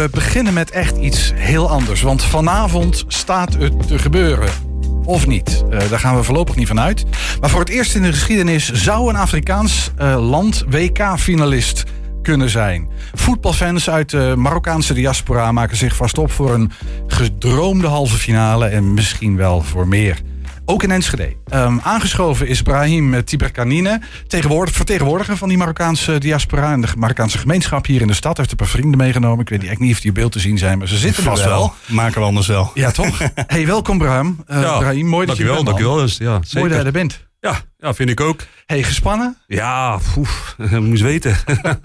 we beginnen met echt iets heel anders. Want vanavond staat het te gebeuren. Of niet? Uh, daar gaan we voorlopig niet van uit. Maar voor het eerst in de geschiedenis zou een Afrikaans uh, land WK-finalist kunnen zijn. Voetbalfans uit de Marokkaanse diaspora maken zich vast op voor een gedroomde halve finale en misschien wel voor meer. Ook in Enschede. Um, aangeschoven is Brahim Tiberkanine, vertegenwoordiger van die Marokkaanse diaspora en de Marokkaanse gemeenschap hier in de stad. Heeft een paar vrienden meegenomen. Ik weet niet, niet of die op beeld te zien zijn, maar ze zitten Vast er wel. wel. Maken we anders wel. Ja, toch? hey, welkom Brahim. Uh, ja, Brahim, mooi dat dankjewel, je er bent. dankjewel. Dus, ja, zeker. Mooi dat je er bent. Ja, ja, vind ik ook. Hey, gespannen? Ja, poef, moest weten.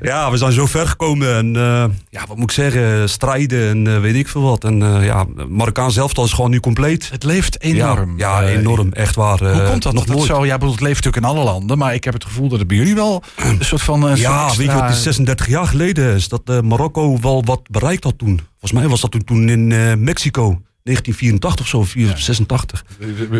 ja, we zijn zo ver gekomen en uh, ja, wat moet ik zeggen, strijden en uh, weet ik veel wat. En uh, ja, Marokkaan zelf is gewoon nu compleet. Het leeft enorm. Ja, ja enorm, echt waar. Hoe komt dat? Nog dat zo, ja, bedoel, het leeft natuurlijk in alle landen, maar ik heb het gevoel dat het bij jullie wel een soort van. Een ja, soort weet je wat, het is 36 jaar geleden is dat Marokko wel wat bereikt had toen. Volgens mij was dat toen, toen in Mexico. 1984 of zo, 86.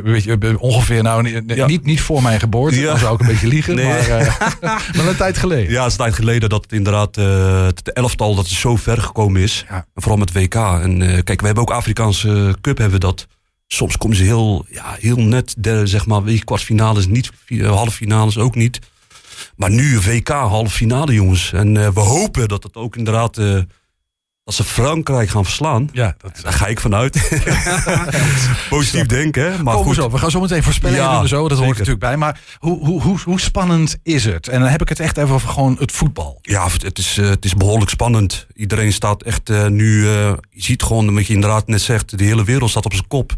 Weet je, ongeveer, nou, ja. niet, niet voor mijn geboorte, ja. dan zou ik een beetje liegen, nee. maar, uh, maar een tijd geleden. Ja, het is een tijd geleden dat het inderdaad uh, het elftal dat het zo ver gekomen is. Ja. Vooral met WK. En uh, kijk, we hebben ook Afrikaanse Cup, hebben we dat. Soms komen ze heel, ja, heel net, derde, zeg maar, weet je, kwartfinales niet, halve finales ook niet. Maar nu WK, halve finale, jongens. En we hopen dat het ook inderdaad als ze Frankrijk gaan verslaan, ja, dat... daar ga ik vanuit. Positief denken, hè? Maar Kom goed. Op, we gaan zo meteen voorspellen ja, zo, dat hoort natuurlijk bij. Maar hoe, hoe, hoe, hoe spannend is het? En dan heb ik het echt even over gewoon het voetbal. Ja, het is, uh, het is behoorlijk spannend. Iedereen staat echt uh, nu, uh, je ziet gewoon, wat je inderdaad net zegt, de hele wereld staat op zijn kop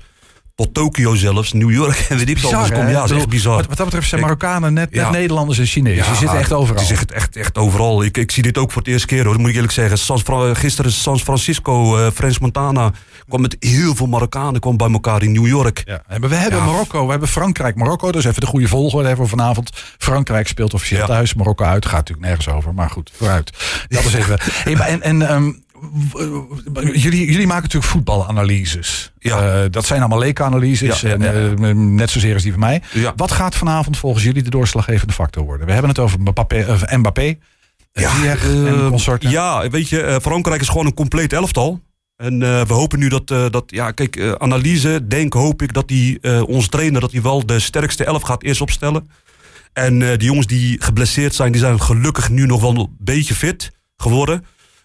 tot Tokio zelfs, New York en weet ik veel. Bizar. Ja, dat is echt bizar. Wat, wat dat betreft zijn Marokkanen net, net ja. Nederlanders en Chinezen. Ja, die zitten echt overal. Die zitten echt, echt overal. Ik, ik zie dit ook voor het eerste keer hoor, moet ik eerlijk zeggen. Sans, gisteren San Francisco, uh, Frans Montana kwam met heel veel Marokkanen kwam bij elkaar in New York. Ja. We hebben Marokko, we hebben Frankrijk. Marokko, dus even de goede volgorde even vanavond. Frankrijk speelt officieel thuis. Marokko uit, gaat natuurlijk nergens over. Maar goed, vooruit. Dat is even. en en um, jullie, jullie maken natuurlijk voetbalanalyses. Ja. Uh, dat zijn allemaal leekanalyses. Ja, en, uh, net zozeer als die van mij. Ja. Wat gaat vanavond volgens jullie de doorslaggevende factor worden? We hebben het over Mbappé. Mbappé ja, uh, ja, weet je, Frankrijk is gewoon een compleet elftal. En we hopen nu dat, dat ja, kijk, analyse, denk, hoop ik dat die, onze trainer, dat hij wel de sterkste elf gaat eerst opstellen. En die jongens die geblesseerd zijn, die zijn gelukkig nu nog wel een beetje fit geworden.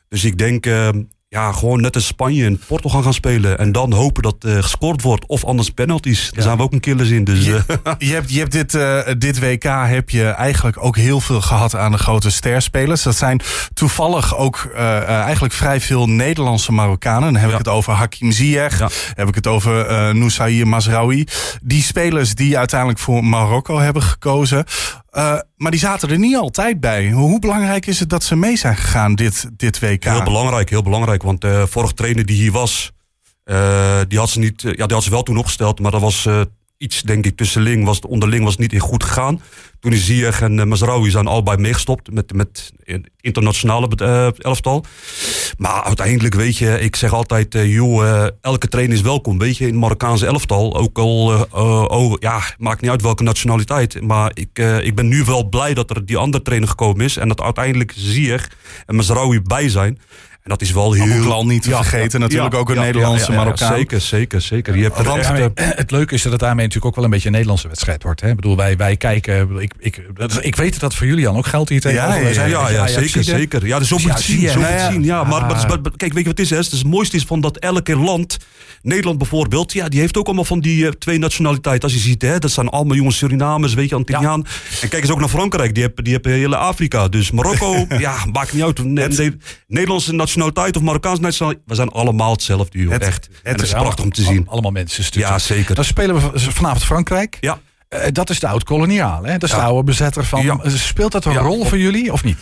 Dus ik denk, uh, ja, gewoon net als Spanje en Portugal gaan spelen. En dan hopen dat uh, gescoord wordt. Of anders penalties. Daar ja. zijn we ook een killers in. Dus, je, je, hebt, je hebt dit, uh, dit WK heb je eigenlijk ook heel veel gehad aan de grote sterspelers. Dat zijn toevallig ook uh, eigenlijk vrij veel Nederlandse Marokkanen. Dan heb ja. ik het over Hakim Ziyech. Ja. heb ik het over uh, Noussair Mazraoui. Die spelers die uiteindelijk voor Marokko hebben gekozen. Uh, maar die zaten er niet altijd bij. Hoe belangrijk is het dat ze mee zijn gegaan dit, dit WK? Heel belangrijk, heel belangrijk. Want de uh, vorige trainer die hier was, uh, die had ze niet, ja, die had ze wel toen opgesteld, maar dat was iets, denk ik, tussenling. Was, onderling was niet in goed gegaan. Toen is Ziyech en uh, Mazraoui zijn allebei meegestopt met, met internationale uh, elftal. Maar uiteindelijk, weet je, ik zeg altijd, uh, joh, elke trainer is welkom. Weet je, in het Marokkaanse elftal. Ook al, oh, ja, maakt niet uit welke nationaliteit. Maar ik, ik ben nu wel blij dat er die andere trainer gekomen is. En dat uiteindelijk Ziyech en Mazraoui bij zijn. En dat is wel heel... al niet te ja, vergeten, natuurlijk ja, ook een ja, Nederlandse Marokkaan. zeker, zeker, zeker. Je hebt Want, echt, daarmee, het leuke is dat het daarmee natuurlijk ook wel een beetje een Nederlandse wedstrijd wordt. Hè? Ik bedoel, wij, wij kijken... Ik, ik, ik weet dat voor Julian ook geldt hier tegenover. Ja, ja, ja, zeker, zeker. Ja, dus zo moet je het zien. Zo moet zien. Ja, maar, maar, maar, kijk, weet je wat het is? Hè? Het mooiste is van dat elke land... Nederland bijvoorbeeld, ja, die heeft ook allemaal van die uh, twee nationaliteiten. Als je ziet, hè, dat zijn allemaal jongens Surinamers, weet je, Antilliaan. En kijk eens ook naar Frankrijk, die hebben, die hebben hele Afrika. Dus Marokko, ja, maakt niet uit. Ne Nederlandse nationaliteit of Marokkaanse nationaliteit, we zijn allemaal hetzelfde, joh. Het, echt. Het, het is prachtig om te zien. Allemaal mensen. Ja, zeker. Dan spelen we vanavond Frankrijk. Ja. Uh, dat is de oud-koloniaal, hè? Dat is de oude bezetter van. Ja. Speelt dat een rol voor jullie of niet?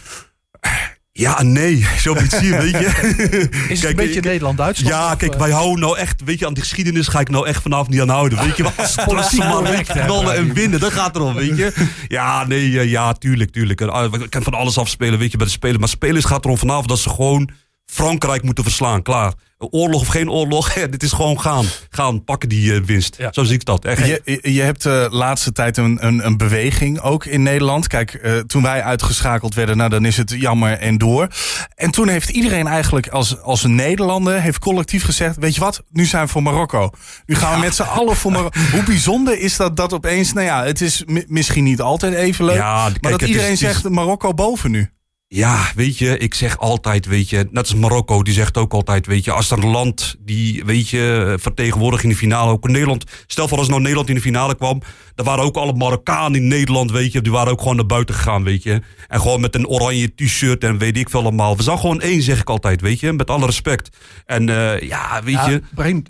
Ja, nee, zo niet zien, weet je. Is het een beetje Nederland-Duitsland? Ja, kijk, wij houden nou echt, weet je, aan die geschiedenis ga ik nou echt vanavond niet aan houden. Weet je, wat politiek knallen en winnen, dat gaat erom, weet je. Ja, nee, ja, tuurlijk, tuurlijk. Ik kan van alles afspelen, weet je, bij de spelers. Maar spelers gaat erom vanavond dat ze gewoon Frankrijk moeten verslaan, klaar. Oorlog of geen oorlog, dit is gewoon gaan. Gaan, pakken die uh, winst. Zo zie ik dat. Echt. Je, je hebt de laatste tijd een, een, een beweging ook in Nederland. Kijk, uh, toen wij uitgeschakeld werden, nou dan is het jammer en door. En toen heeft iedereen eigenlijk als, als een Nederlander, heeft collectief gezegd, weet je wat, nu zijn we voor Marokko. Nu gaan we met z'n allen voor Marokko. Hoe bijzonder is dat dat opeens, nou ja, het is misschien niet altijd even leuk. Ja, kijk, maar dat iedereen is, zegt, Marokko boven nu. Ja, weet je, ik zeg altijd, weet je, net als Marokko, die zegt ook altijd, weet je, als er een land die, weet je, vertegenwoordigt in de finale, ook in Nederland, stel voor als nou Nederland in de finale kwam, dan waren ook alle Marokkanen in Nederland, weet je, die waren ook gewoon naar buiten gegaan, weet je. En gewoon met een oranje t-shirt en weet ik veel allemaal. We zijn gewoon één, zeg ik altijd, weet je, met alle respect. En uh, ja, weet ja, je. Brein,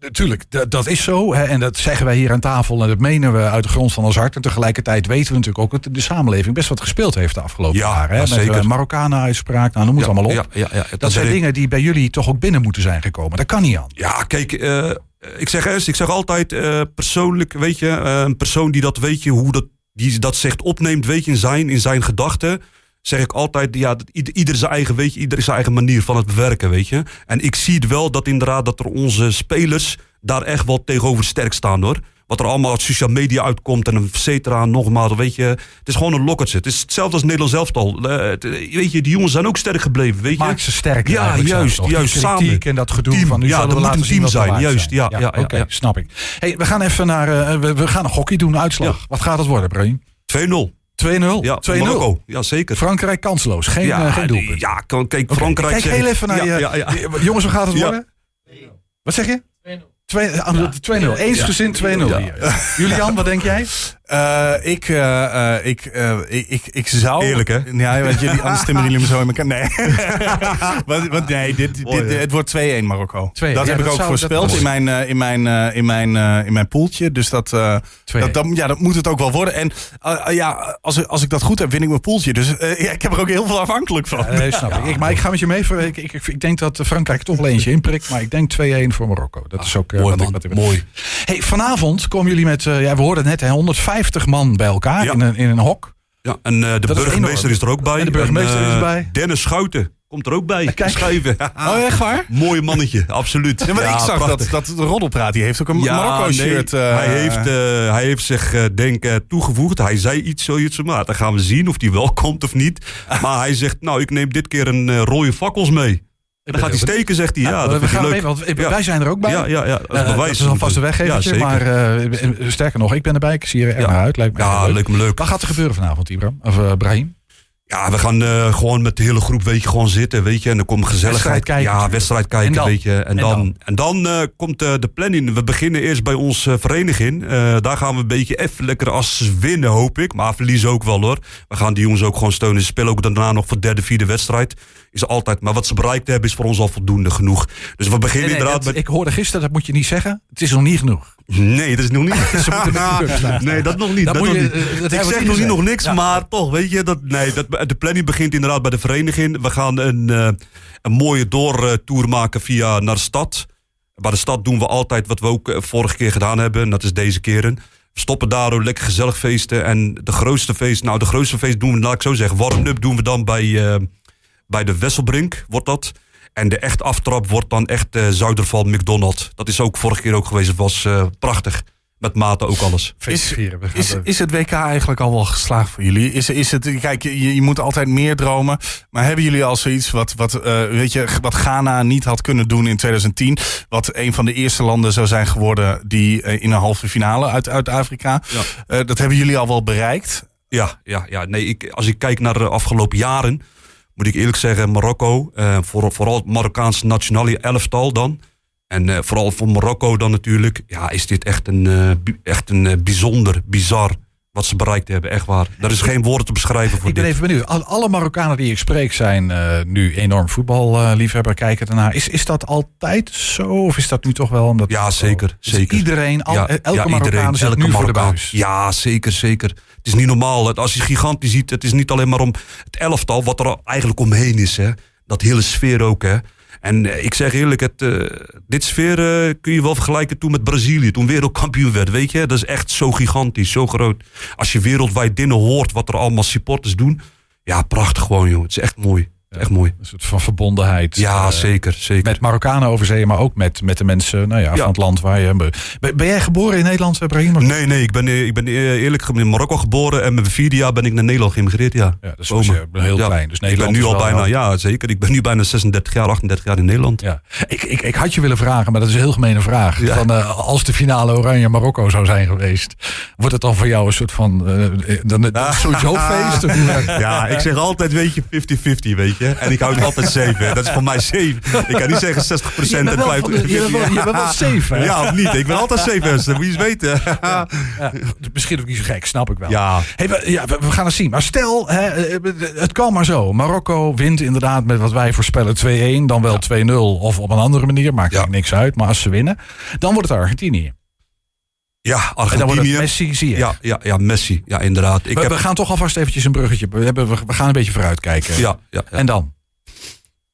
natuurlijk, dat is zo. Hè, en dat zeggen wij hier aan tafel en dat menen we uit de grond van ons hart. En tegelijkertijd weten we natuurlijk ook dat de samenleving best wat gespeeld heeft de afgelopen ja, jaren. Hè, met uh, Marokkanen-uitspraak, nou, noem het allemaal op. Ja, ja, ja, dat, zijn dingen die bij jullie toch ook binnen moeten zijn gekomen. Dat kan niet aan. Ja, kijk, uh, ik zeg eens, ik zeg altijd uh, persoonlijk, weet je, een persoon die dat weet je, hoe dat, die dat zegt opneemt, weet je, in zijn, in zijn gedachten zeg ik altijd, ja, ieder, ieder zijn eigen, weet je, ieder zijn eigen manier van het bewerken, weet je. En ik zie het wel dat inderdaad dat er onze spelers daar echt wel tegenover sterk staan, hoor. Wat er allemaal uit social media uitkomt en een cetera, nogmaals, weet je. Het is gewoon een lokkertje. Het is hetzelfde als Nederlands elftal. Uh, weet je, die jongens zijn ook sterk gebleven, weet je. Maak ze sterk. Ja, juist, juist, samen. en dat gedoe team, van, nu ja, dat moet een team zijn, juist, ja, ja, ja, Oké, okay, snap ik. Hey, we gaan even naar, uh, we, we, gaan een hockey doen, uitslag. Wat gaat het worden, Brian? 2-0. 2-0? Ja, 2-0. Ja, zeker. Frankrijk kansloos. Geen, ja, uh, geen doelpunt. Ja, kijk, Frankrijk... Okay, kijk heel even naar ja, je... Ja, ja. Jongens, hoe gaat het worden? Wat zeg je? 2-0. 2-0. Eensgezind 2-0 hier. Julian, wat denk jij? Uh, ik, uh, uh, ik, ik, ik zou... Eerlijk, hè? Ja, want jullie, anders stemmen jullie me zo in elkaar. Nee. want, want nee, dit, Mooi, dit, het wordt 2-1 Marokko. 2 dat ja, heb dat ik ook zou- voorspeld in mijn, uh, in, mijn, uh, in, mijn, uh, in mijn poeltje. Dus dat, uh, dat, dat, ja, dat moet het ook wel worden. En uh, ja, als, als ik dat goed heb, win ik mijn poeltje. Dus uh, ja, ik heb er ook heel veel afhankelijk van. Ja, nee, snap ik. ik. Maar ik ga met je mee. voor- Ik, ik, ik denk dat Frankrijk toch wel eentje inprikt. Maar ik denk 2-1 voor Marokko. Dat is ook uh, Mooi, wat, ik, man. wat ik Mooi. Hey, vanavond komen jullie met, uh, ja, we hoorden het net, hè, 150 man bij elkaar Ja. in, een, in een hok. Ja, en uh, de Dat burgemeester is er ook bij. En de burgemeester En, is eh, erbij. Dennis Schouten komt er ook bij. Kijk. Schuiven. Oh, echt waar? Mooi mannetje, absoluut. Ja, maar ik zag prachtig. dat, dat de roddelpraat, die heeft ook een Ja, Marokko-shirt. nee, uh, hij, heeft, uh, hij heeft zich, uh, denk ik, toegevoegd. Hij zei iets zoiets, maar dan gaan we zien of hij wel komt of niet. Maar hij zegt, nou, ik neem dit keer een rode fakkels mee. Dan gaat hij steken, zegt hij. Ja, Ja, dat we gaan leuk. mee, want Ja. wij zijn er ook bij. Ja, ja, ja, dat is Eh, bewijs. dat is alvast een weggevertje, Ja, zeker. maar uh, sterker nog, ik ben erbij. Ik zie er erg Ja. naar uit. Lijkt me Ja, leuk me leuk. Wat gaat er gebeuren vanavond, Ibram? Of uh, Brahim? Ja, we gaan uh, gewoon met de hele groep weet je, gewoon zitten, weet je. En dan komt gezelligheid. Wedstrijd kijken ja, wedstrijd kijken, En dan? weet je. En, En dan, dan? en dan uh, komt uh, de planning. We beginnen eerst bij onze vereniging. Uh, daar gaan we een beetje even lekker als winnen, hoop ik. Maar verliezen ook wel, hoor. We gaan die jongens ook gewoon steunen. Ze spelen ook daarna nog voor derde, vierde wedstrijd. Is altijd, maar wat ze bereikt hebben is voor ons al voldoende genoeg. Dus we beginnen Nee, nee, inderdaad dat- met... Ik hoorde gisteren, dat moet je niet zeggen. Het is nog niet genoeg. Nee, dat is nog niet. Ze nee, dat nog niet. Dat Dat nog je- niet. eh, dat ik zeg nog niet nog niks, Ja. maar toch, weet je, dat, nee, dat, de planning begint inderdaad bij de vereniging. We gaan een, eh, een mooie doortour maken via naar de stad. Bij de stad doen we altijd wat we ook eh, vorige keer gedaan hebben. En dat is deze keren. We stoppen daar ook lekker gezellig feesten. En de grootste feest, nou de grootste feest doen we, laat ik zo zeggen, warm-up doen we dan bij, bij de Wesselbrink, wordt dat. En de echt aftrap wordt dan echt eh Zuiderval McDonald. Dat is ook vorige keer ook geweest. Het was eh, prachtig. Met maten ook alles. Is, de- is het WK eigenlijk al wel geslaagd voor jullie? Is, is het, kijk, je, je moet altijd meer dromen. Maar hebben jullie al zoiets wat, wat, uh, weet je, wat Ghana niet had kunnen doen in 2010? Wat een van de eerste landen zou zijn geworden die uh, in een halve finale uit, uit Afrika. Ja. Uh, dat hebben jullie al wel bereikt. Ja, ja, ja. Nee, ik, als ik kijk naar de afgelopen jaren, moet ik eerlijk zeggen, Marokko, voor, vooral het Marokkaanse nationale elftal dan. En uh, vooral voor Marokko dan natuurlijk, ja, is dit echt een, uh, echt een bijzonder, bizar wat ze bereikt hebben. Echt waar. Daar is geen woorden te beschrijven voor ik ben dit. even benieuwd. Al- Alle Marokkanen die ik spreek zijn uh, nu enorm voetballiefhebber, kijken ernaar. Is, is dat altijd zo? Of is dat nu toch wel omdat... Ja, zeker. Dus zeker. Iedereen, al, ja, elke ja, Marokkaan iedereen, zit elke nu voor de Marokkaan. buis. Ja, zeker, zeker. Het is niet normaal. Als je gigantisch ziet, het is niet alleen maar om het elftal, wat er eigenlijk omheen is. Hè. Dat hele sfeer ook. Hè. En uh, ik zeg eerlijk, het, uh, dit sfeer uh, kun je wel vergelijken toen met Brazilië. Toen wereldkampioen werd, weet je. Dat is echt zo gigantisch, zo groot. Als je wereldwijd dingen hoort wat er allemaal supporters doen. Ja, prachtig gewoon, joh. Het is echt mooi. Echt mooi. Een soort van verbondenheid. Ja, eh, zeker, zeker. Met Marokkanen over zee, maar ook met, met de mensen nou ja, Ja. van het land waar je... Ben, ben jij geboren in Nederland, eh, Brahim? Nee, nee, ik ben, eh, ik ben eerlijk gezegd in Marokko geboren en met vierde jaar ben ik naar Nederland geïmigreerd, ja. Ja, dus was je heel Ja. klein. Dus ik ben Nederland nu al bijna, ja zeker, ik ben nu bijna 36 jaar, 38 jaar in Nederland. Ja. Ik, ik, ik had je willen vragen, maar dat is een heel gemene vraag. Van, als de finale Oranje-Marokko zou zijn geweest, wordt het dan voor jou een soort van... eh, dan, dan een soort feest? Ja, ik zeg altijd, weet je, 50-50, weet je. En ik hou het altijd 7. Dat is voor mij 7. Ik kan niet zeggen 60% Je en bent wel, van de- 50%. je wel, je bent wel safe, hè? Ja, of niet? Ik ben altijd 7, dat moet je eens weten. Ja, misschien ook niet zo gek, snap ik wel. Ja, Hey, we, ja, we, gaan het zien. Maar stel, hè, eh, het kan maar zo. Marokko wint inderdaad met wat wij voorspellen 2-1, dan wel 2-0 of op een andere manier. Maakt Ja. niks uit. Maar als ze winnen, dan wordt het Argentinië. Ja Argentinië. Messi, zie je. Ja, ja, ja, Messi. Ja, inderdaad. Ik we, heb, we gaan toch alvast eventjes een bruggetje. We, hebben, we, gaan een beetje vooruitkijken. ja, ja, ja. En dan?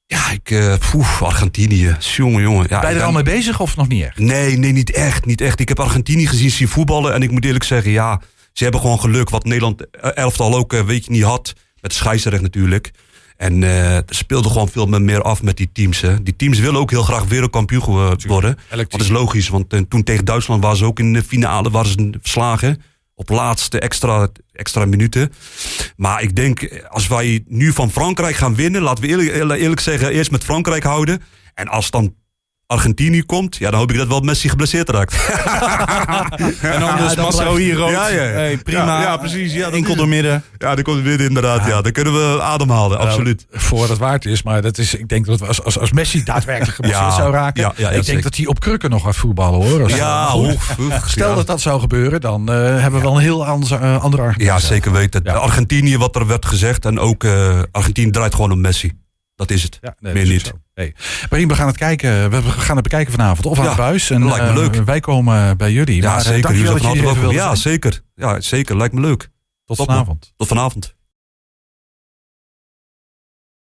ja, ik... poeh, Argentinië. Jongen, jongen. Ja, Ben je er al mee bezig of nog niet echt? Nee, nee, niet echt, niet echt. Ik heb Argentinië gezien zien voetballen en ik moet eerlijk zeggen, ja, ze hebben gewoon geluk. Wat Nederland eh, elftal ook, eh, weet je, niet had. Met scheidsrecht natuurlijk. En er speelde gewoon veel meer af met die teams. Hè. Die teams willen ook heel graag wereldkampioen worden. Dat is logisch, want eh, toen tegen Duitsland waren ze ook in de finale waren ze verslagen. Op laatste extra, extra minuten. Maar ik denk, eh, als wij nu van Frankrijk gaan winnen, laten we eerlijk- eerlijk zeggen, eerst met Frankrijk houden. En als dan Argentinië komt, ja, dan hoop ik dat wel Messi geblesseerd raakt. En anders dan Marcel blijft- hier ook. Ja, ja. Hey, prima. Ja, ja, precies. Ja, Enkel door midden. Ja, dan komt het weer inderdaad. Ja, dan kunnen we ademhalen, absoluut. Nou, voor wat het waard is. Maar dat is, ik denk dat we als, als, als Messi daadwerkelijk geblesseerd Ja, zou raken. ja, ja, ja, ik denk zeker. dat hij op krukken nog gaat voetballen hoor. Als- Ja, Stel ja. dat dat zou gebeuren, dan eh, hebben we wel een heel andere argument. Ja, zeker weten. Ja. Argentinië, wat er werd gezegd. En ook eh Argentinië draait gewoon om Messi. Dat is het. Ja, nee, Meer niet. Hey. We gaan het kijken. We gaan het bekijken vanavond. Of aan Ja, het buis. En, lijkt me eh, leuk. wij komen bij jullie. Ja, maar, eh, zeker. Dankjewel dat jullie. Ja, zijn. zeker. Ja, zeker. Lijkt me leuk. Tot vanavond. Tot vanavond.